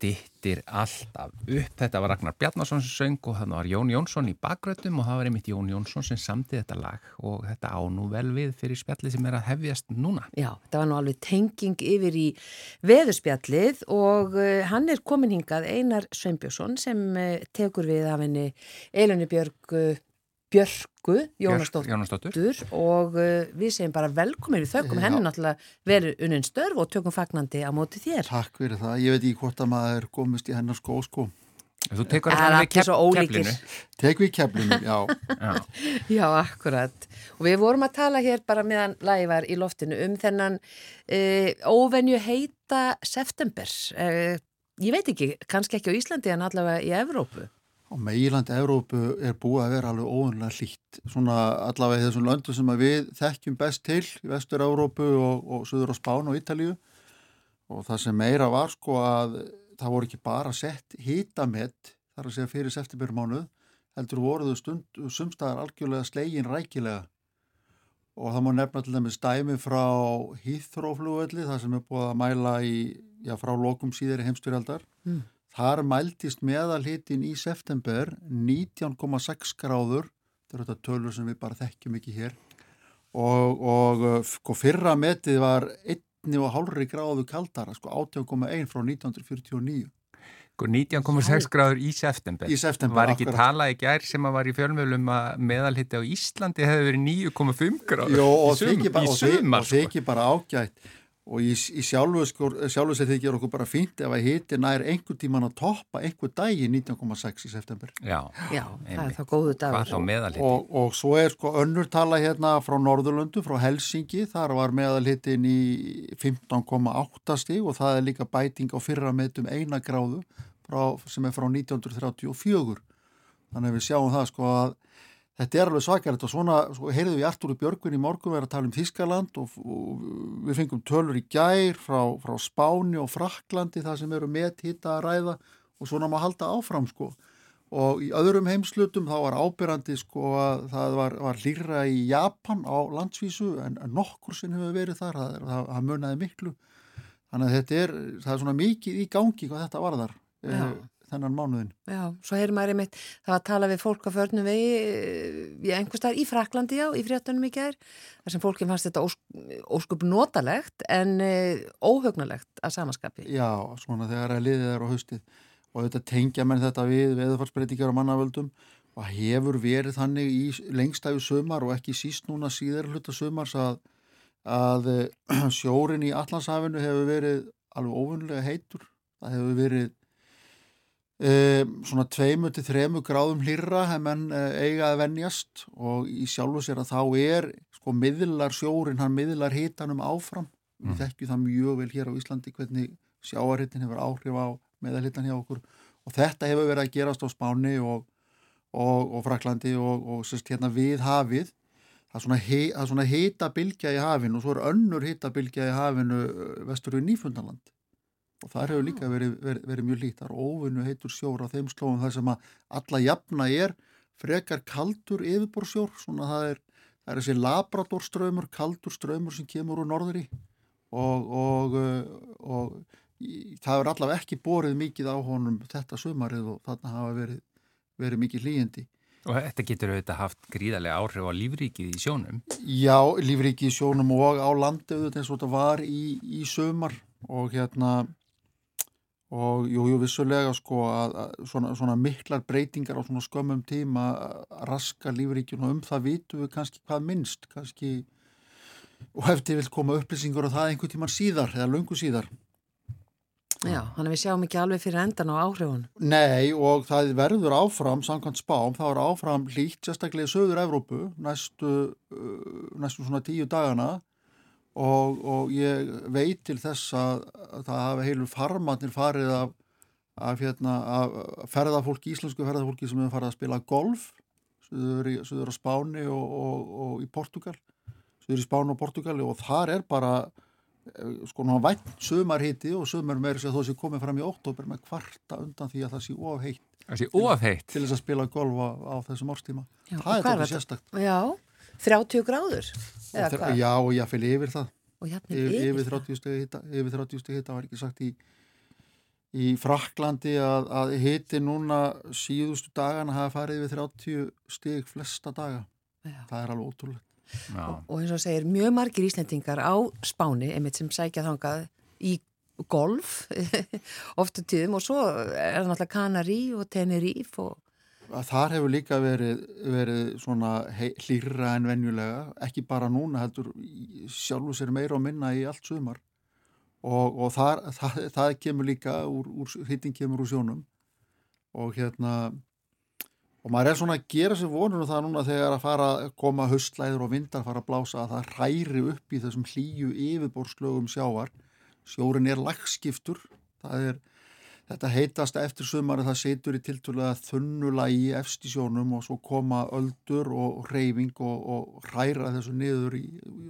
B: stittir alltaf upp. Þetta var Ragnar Bjarnason sem söng og þannig var Jón Jónsson í bakgrötum og það var einmitt Jón Jónsson sem samti þetta lag og þetta á nú vel við fyrir spjallið sem er að hefjast núna.
A: Já, þetta var nú alveg tenging yfir í veðurspjallið og uh, hann er komin hingað Einar Sveinbjörnsson sem uh, tekur við af henni Eilunni Björg Björgu Jónasdóttur
B: Jónasdóttur.
A: og uh, við segjum bara velkomin við þökkum henni náttúrulega verið unnin störf og tökum fagnandi á móti þér.
G: Takk fyrir það. Ég veit ekki hvort að maður komist í hennar skó sko.
B: Þú tekur
A: Það
B: við keflinu.
G: Tek við keflinu, já.
B: Já.
A: Já, akkurat. Og við vorum að tala hér bara meðan lagi var í loftinu um þennan uh, óvenju heita september. Uh, ég veit ekki, kannski ekki á Íslandi en allavega í Evrópu.
G: Á meilandi Evrópu er búið að vera alveg óvunlega hlýtt. Svona allavega þessum löndu sem við þekkjum best til, í vestur Evrópu og, og söður á Spán og Ítalíu. Og það sem meira var sko að það voru ekki bara sett hitamett, þar að segja fyrir septembermánuð, heldur voruðu stund sumstaðar algjörlega slegin rækilega. Og það má nefna til dæmis dæmi frá Hýþróflugvelli, það sem er búið að mæla í, já, frá lokum síðari heimstyrjaldar.
A: Mm.
G: Þar mæltist meðalhitin í september 19,6 gráður, þetta er þetta tölur sem við bara þekkjum ekki hér, og, og sko, fyrra metið var 1,5 gráðu kaldara, sko 18,1 frá 1949
B: Sko 19,6 gráður í september.
G: í september.
B: Var ekki
G: akkurat.
B: talað í gær sem að var í fjölmjölum að meðalhitti á Íslandi hefði verið 9,5 gráður
G: Jó, og
B: í, sum,
G: þykir bara,
B: í
G: og
B: sumar.
G: og
B: Sko.
G: þykir bara ágætt og í, í sjálfu, sjálfu sér þykir okkur bara fínt ef að hiti nær einhver tíman að toppa einhver dagi 19,6 í september.
B: Já,
A: Já, það er þá góðu dagur.
B: Meðalhiti?
G: Og, og svo er sko önnur tala hérna frá Norðurlöndu, frá Helsingi, þar var meðalhitin í 15,8 stíg og það er líka bæting á fyrra meðtum eina gráðu frá, sem er frá 1934. Þannig að við sjáum það sko að Þetta er alveg svakar, svona sko, heyrðu við Artúru Björgvin í morgun verið að tala um Þískaland og, og við fengum tölur í gær frá, frá Spáni og Fraklandi það sem eru með hitta að ræða og svona maður halda áfram sko. Og í öðrum heimslutum þá var ábyrrandi sko að það var, var hlýra í Japan á landsvísu en, nokkur sinn hefur verið þar, það, það, það munnaði miklu. Þannig að þetta er, það er svona mikið í gangi hvað þetta var þar. Já þennan mánuðin.
A: Já, svo heyrir maður einmitt það að tala við fólk á förnum vegi í einhver starf í Fraklandi já, í fréttunum í gær, þar sem fólkin fannst þetta óskup notalegt en uh, óhugnalegt að samaskapi.
G: Já, svona þegar að liðið er á haustið og þetta tengja menn þetta við veðufarsbreytingar á mannavöldum og hefur verið þannig í lengstæfu sömar og ekki síst núna síðar hluta sömars að, að sjórin í Allandshafinu hefur verið alveg óvunlega heitur, það hefur verið svona tveimu til þremu gráðum hlýra hef menn uh, eiga að vennjast og í sjálfu sér að þá er sko miðlar sjórin, hann miðlar hitanum áfram, mm. við þekkjum það mjög vel hér á Íslandi hvernig sjáarhitin hefur áhrif á meðalhitan hjá okkur. Og þetta hefur verið að gerast á Spáni og, og, og Fraklandi og, og sérst hérna við hafið. Það er svona, hitabilgja í hafinu og svo er önnur hitabilgja í hafinu uh, vestur við Nýfundanland og það hefur líka verið, verið, verið mjög lít það er óvinnu heitur sjór á þeim slóðum þar sem að alla jafna er frekar kaldur yfirborsjór svona það er, það er þessi labradorströymur kaldur ströymur sem kemur úr norðri. Og, og, og það er allavega ekki borið mikið á honum þetta sumarið og þarna hafa verið, verið mikið hlýjandi
B: Og þetta getur auðvitað haft gríðarlega áhrif á lífríkið í sjónum?
G: Já, lífríkið í sjónum og á landi auðvitað eins og þetta var í, í sömar og hérna og jú, jú, vissulega sko að, að svona, svona miklar breytingar á svona skömmum tíma raska lífríkjun og um það vitum við kannski hvað minnst, kannski og hefði vil koma upplýsingur og það einhvern tíman síðar eða lungu síðar.
A: Já, þannig að við sjáum ekki alveg fyrir endan á áhrifun
G: Nei, og það verður áfram samkvæmt spám, það verður áfram hlýtt sérstaklega í söður Evrópu næstu, uh, næstu svona tíu dagana og, og ég veit til þess að, að það hafa heilu farmannir farið af, af, hérna, af ferðarfólki, íslensku ferðarfólki sem hefur farið að spila golf söður á Spáni og, og, og í Portugal söður í Spáni og Portugali og þar er bara eh, sko náttúrulega vænt sömar hitti og sömur með þess að þó sem komið fram í oktober með kvarta undan því að það sé ofheitt
B: ofheitt
G: til þess að spila golf á, á þessum árstíma. Já, það er þetta? sérstakt.
A: Já 30 gráður?
G: Já, og ég fylg yfir það.
A: Yfir,
G: yfir 30 stegi hitta, yfir 30 stegi hitta var ekki sagt í, í Fraklandi að, að hitti núna síðustu dagana hafa farið yfir 30 steg flesta daga. Já. Það er alveg ótrúlega.
A: Og, og eins og segir, mjög margir íslendingar á Spáni, einmitt sem sækja þangað í golf ofta tíðum og svo er það náttúrulega Kanari og Teneríf og
G: Þar hefur líka verið, verið svona hlýra en venjulega, ekki bara núna, heldur sjálfu sér meira og minna í allt sumar. Og, og þar, það, það kemur líka, hitting kemur úr sjónum. Og hérna, og maður er svona að gera sér vonur og það núna þegar að fara að koma höstlæður og vindar fara að blása að það hræri upp í þessum hlýju yfirborslögum sjávar, sjórin er lagskiptur, það er Þetta heitast eftir sumari það setur í tilturlega þunnulagi efst í sjónum og svo koma öldur og reyfing og, og hræra þessu niður í,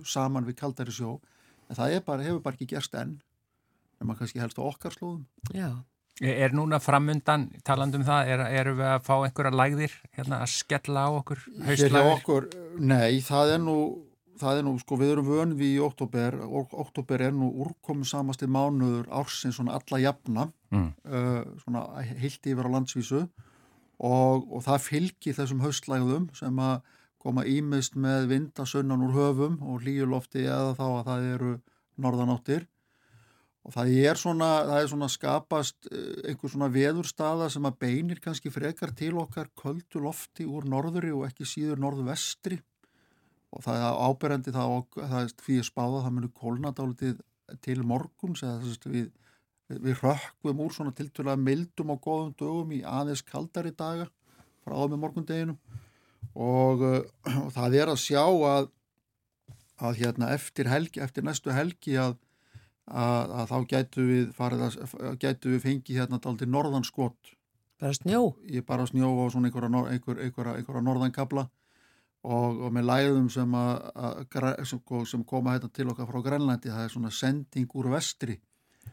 G: saman við kaldari sjó. En það bara, hefur bara ekki gerst enn, en maður kannski helst á okkar slóðum.
A: Já.
B: Er núna framundan, talandum það, er, eru við að fá einhverja lægðir hérna, að skella á okkur
G: nei, það er nú það er nú, sko, við erum vönvi í oktober og oktober er nú úrkomu samasti mánuður ársins svona alla jafna mm. uh, svona heilt yfir á landsvísu og, og það fylgir þessum haustlægðum sem að koma ímist með vindasönnan úr höfum og líulofti eða þá að það eru norðanáttir og það er svona, það er svona skapast uh, einhver svona veðurstaða sem að beinir kannski frekar til okkar köldu lofti úr norðuri og ekki síður norðvestri og það er áberandi þá, það er því að spáða það munir kólna dálitið til morguns eða þess að við, við rökkum úr svona tiltvölega mildum og góðum dögum í aðeins kaldari daga frá með morgundeginu og, uh, og það er að sjá að, að hérna eftir helgi, eftir næstu helgi að, að, að þá gætu við farið að, gætu við fengið hérna daldi norðanskott
A: Bara snjó?
G: Ég bara snjó á svona einhverja, einhverja, einhverja, einhverja norðankabla og, og með læðum sem, sem, sem koma hérna til okkar frá Grænlandi, það er svona sending úr vestri.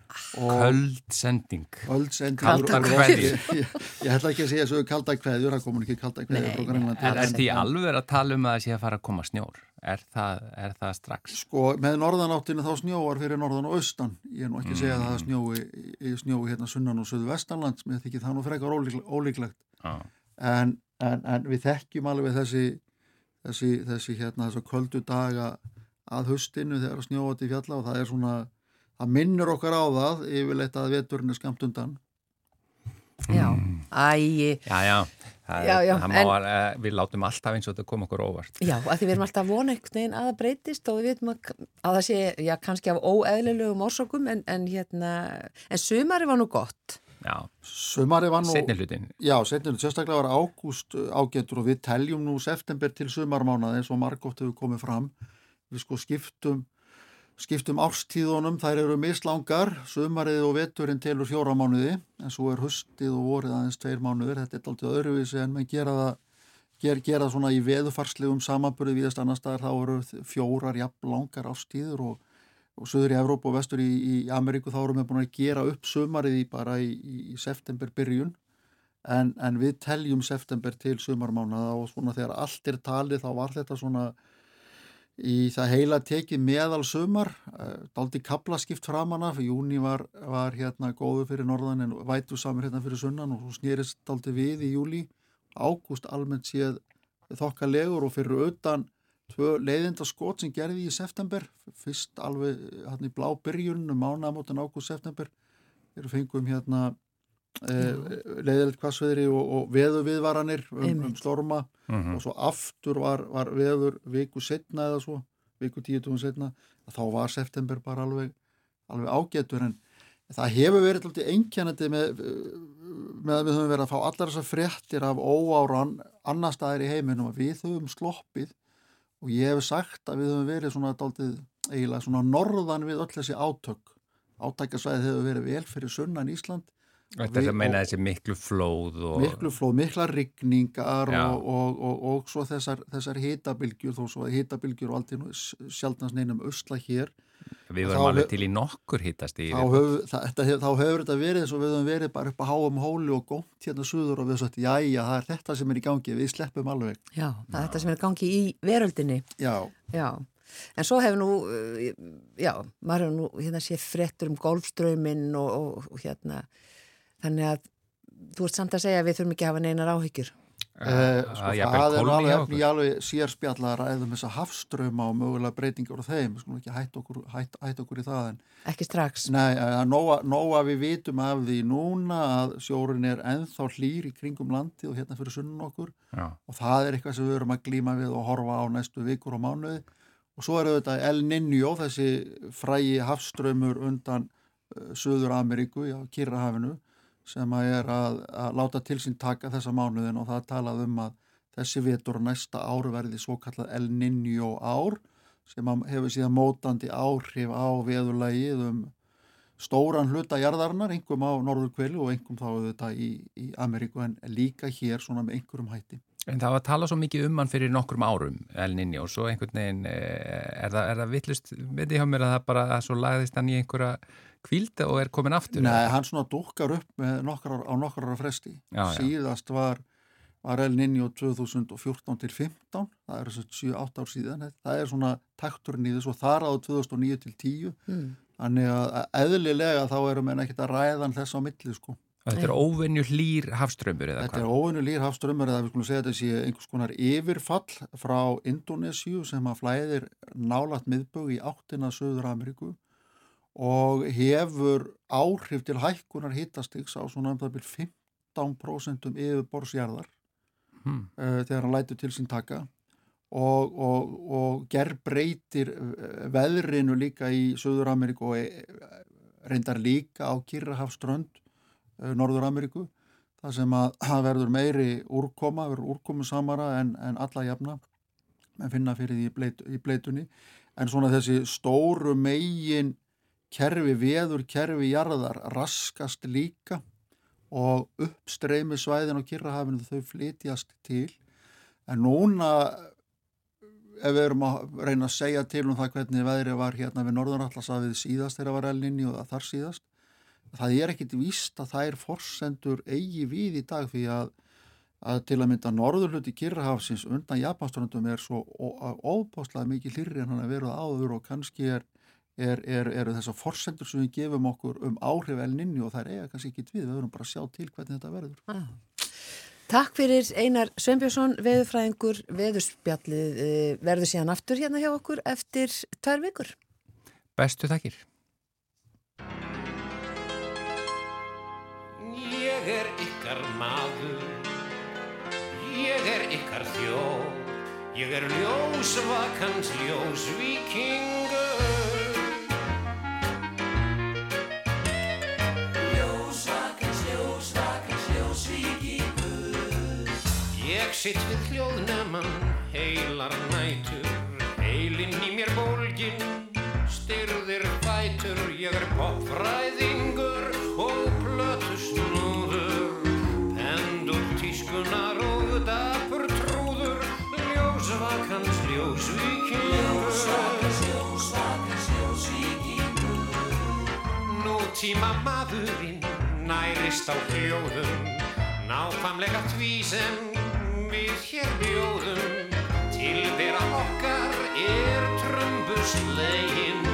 B: Köld sending.
G: Köld sending.
B: Kaldar kveðjur.
G: ég, ég, ég ætla ekki að segja þessu kaldar kveðjur það komur ekki kaldar kveðjur frá Grænlandi.
B: Er þetta í alveg að tala um að það sé að fara að koma snjór? Er það, er það strax?
G: Sko, með norðanáttinu þá snjóar fyrir norðan og austan. Ég er nú ekki að segja mm. að það snjói snjói hérna sunnan og söðu vestanlands mér þykir það nú frekar ólíklegt.
B: Ah.
G: en, en, en við þekkjum alveg þessi þessi, þessi hérna þessu köldu daga að höstinu þegar snjóa til fjalla og það er svona það minnur okkar á það yfirleitt að veturinn er skamt undan.
A: Já, ægi
B: Já, já, það,
A: já, já
B: það en, að, eh, við látum alltaf eins og þetta kom okkur óvart.
A: Já, að því við erum alltaf vona einhvern veginn að það breytist og við veitum að, að það sé, já, kannski af óeðlilegum orsökum en, en hérna, en sumari var nú gott
G: sumari var nú
B: Setni hlutin
G: Já, setni hlutin, sérstaklega var ágúst uh, ágættur og við teljum nú september til sumarmánaði eins og margótt hefur komið fram. Við sko skiptum skiptum árstíðunum, þær eru mislangar, sumarið og veturinn telur fjóra mánuði, en svo er hustið og vorið aðeins tveir mánuður, þetta er alltaf öðruvísi en maður gera það, ger, gera svona í veðufarslegum samanbyrði viðast annar staðar, þá eru fjórar jafn langar árstíður og, og söður í Evróp og vestur í, í Ameríku þá erum við búin að gera upp sumarið í bara í, í september byrjun, en, en við teljum september til sumarmánaða og svona þegar allt er talið þá var þetta svona í það heila tekið meðal sumar eh, daldi kaplaskipt framanna fyrir júni var, var hérna góðu fyrir norðan en vætu samir hérna fyrir sunnan og svo snýrist daldi við í júli ágúst almennt séð þokkalegur og fyrir auðan tvö leiðindaskot sem gerði í september fyrst alveg hérna í blá byrjun um mánamótan ágúst-september við fengum hérna Eh, leiðilegt kvassveðri og, og veðu viðvaranir um, um storma. Mm -hmm. og svo aftur var, var veður viku setna eða svo, viku tíutugum setna þá var september bara alveg, alveg ágættur en það hefur verið alltaf einkjænandi með, með að við höfum verið að fá allar þessar fréttir af óáran annar staðir í heiminum að við höfum sloppið og ég hef sagt að við höfum verið svona daldið eiginlega svona norðan við öll þessi átök. Átækasvæðið hefur verið vel fyrir sunnan Ísland
B: Þetta er að meina þessi miklu flóð og...
G: Miklu flóð, mikla rigningar og, og, og, og svo þessar, þessar hitabilgjur, þó svo hitabilgjur og allt í nú sjálfnast neinum ösla hér.
B: Við varum alveg til í nokkur hitast í...
G: Þá hefur þetta verið eins og við höfum verið bara upp að háa um hóli og gótt hérna suður og við höfum sagt, já, já, það er þetta sem er í gangi, við sleppum alveg.
A: Já, það er þetta sem er í gangi í veröldinni.
G: Já.
A: Já. En svo hefur nú, já, maður hefur nú hérna séð frettur um golfströyminn og hérna þannig að þú ert samt að segja að við þurfum ekki að hafa neinar áhyggjur.
G: Uh, sko, það er alveg efni alveg sérspjalla að ræðum þess að hafströma og mögulega breytingar á þeim. Við skulum ekki hætt okkur, hætt, hætt okkur í það en,
A: ekki strax.
G: Nei, nóga, nóga við vitum af því núna að sjórin er enþá hlýr í kringum landi og hérna fyrir sunnun okkur.
B: Já.
G: og það er eitthvað sem við verum að glíma við og horfa á næstu vikur og mánuði. Og svo er auðvitað El Niño þessi frægi hafströmur undan uh, Suður Ameríku, já, Kirrahafinu sem að er að, að láta til sín taka þessa mánuðin og það talað um að þessi vetur næsta ár verði svo kallað El Niño ár sem hefur síðan mótandi áhrif á veðurlægið um stóran hluta jarðarnar, einhverjum á norður kveli og einhverjum þá þetta í, í Ameríku en líka hér svona með einhverjum hætti.
B: En það var að tala svo mikið um hann fyrir nokkrum árum, El Niño, og svo einhvern veginn, eh, er það, það vittlust, veit ég hjá mér að það bara, að svo lagðist hann í einhverja kvílda og er komin aftur?
G: Nei, hann svona dukkar upp nokkrar, á nokkrar fresti.
B: Já,
G: Síðast var, var El Niño 2014 til 15, það er þess að 7-8 ár síðan. Það er svona takturinn í þessu og þar á 2009 til 10. Mm. Þannig að eðlilega þá erum við ekkert að ræðan þess á milli sko.
B: Þetta er óvenju hlýr hafströmmur eða
G: hvað? Þetta er óvenju hlýr hafströmmur eða við skulum segja þetta sé einhvers konar yfirfall frá Indonésiu sem að flæðir nálat miðbög í áttina Söður Ameríku og hefur áhrif til hækkunar hittastiks á svona um það byrjum 15% um yfirborðsjarðar hmm. uh, þegar hann lætur til sín taka og, og, og gerð breytir veðrinu líka í Suður Ameríku og e, reyndar líka á Kirrahafströnd Norður Ameríku það sem að það verður meiri úrkoma, verður úrkomu samara en, en alla jafna en finna fyrir því í, bleit, í bleitunni en svona þessi stóru megin kerfi, veður kerfi jarðar raskast líka og uppstreymi svæðin á Kirrahafinu þau flytjast til. En núna ef við erum að reyna að segja til um það hvernig veðrið var hérna við Norðurallasafið síðast þegar var elninni og þar síðast það er ekkit víst að það er forsendur eigi við í dag því að, að til að mynda norðurluti Kirrahafsins undan Japanströndum er svo óbáslega mikið hlýri en hann er veruð áður og kannski er, er, er, eru þessar forsendur sem við gefum okkur um áhrif elninni og það er eiga kannski ekki við, við verum bara að sjá til hvernig þetta verður.
A: Ah. Takk fyrir Einar Sveinbjörnsson, veðurfræðingur, veðurspjallið eh, verður síðan aftur hérna hjá okkur eftir tvær vikur.
B: Bestu takkir.
H: Ég er ykkar maður, ég er ykkar þjóð, ég er ljósvakans ljósvíkingur. Sitt við hljóðnemann heilar nætur, heilinn í mér bólginn, styrðir fætur, ég er popfræðingur og plötu snúður, pendur tískunar og dapur trúður, ljósvakans ljósvíkingur.
D: Ljósvakans, ljósvakans, ljósvíkingur.
H: Nútíma maðurinn nærist á hljóðum, náfamlega því sem við hér bjóðum. Tilvera okkar er trömbuslegin,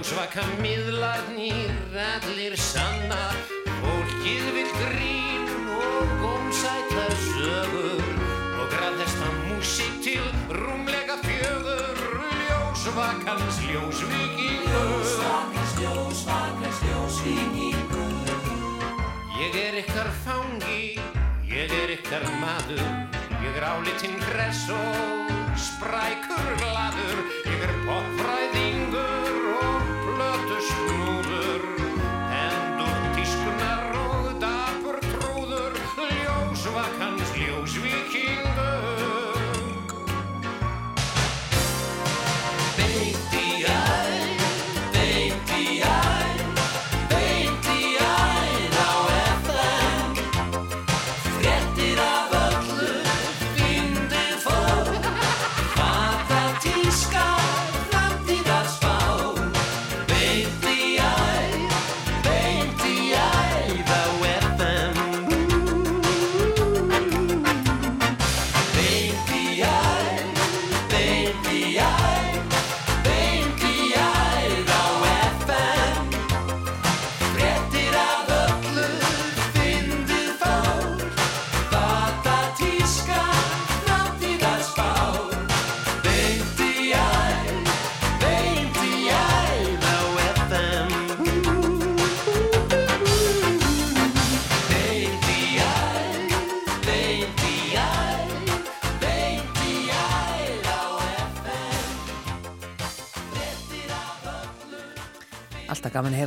H: ljósvaka miðlarnir allir sanna. Fólkið vil grín og gómsæta sögur og graðesta músík til rúmlega fjögur. Ljósvakans ljósvíkingur.
D: Ljósvakans, ljósvakans, ljósvíkingur.
H: Ég er ykkar fangi, ég er ykkar maður, ég er álitinn gress og sprækur gladur, ég er popfræðingur
A: Show.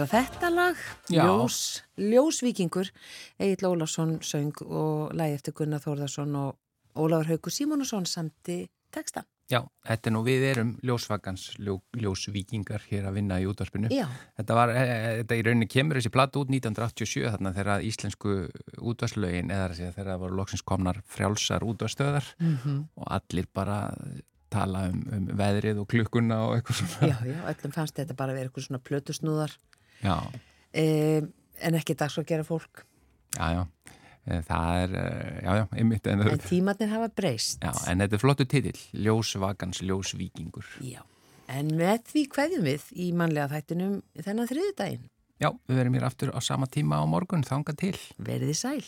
A: Heyra þetta lag. Ljós, Ljósvíkingur, Egil Ólafsson söng og lagi eftir Gunnar Þórðarsson og Ólafur Haugur Símonusson samti texta.
B: Já, þetta er nú við erum ljósvagans, ljó, ljósvíkingar hér að vinna í útvarpinu.
A: Já.
B: Þetta var, e, e, þetta í rauninni kemur þessi platt út 1987 þarna þegar íslensku útvarslögin eða að þegar það voru loksins komnar frjálsar útvarstöðar
A: Mhm.
B: og allir bara tala um, um veðrið og klukkuna og eitthvað svona.
A: Já, já, öllum fannst þetta bara verið eitthvað svona plötusnúðar Eh, en ekki dags að gera fólk.
B: já, já. E, Það er, e, já, já, einmitt. En,
A: En tímatnir hafa breyst.
B: já, en þetta er flottu titill, ljósvagans, ljósvíkingur.
A: Já. En með því hverjum við í mannlega þættinum þennan þriðudaginn.
B: Já, við verum hér aftur á sama tíma á morgun, þanga til.
A: Verið þið sæl.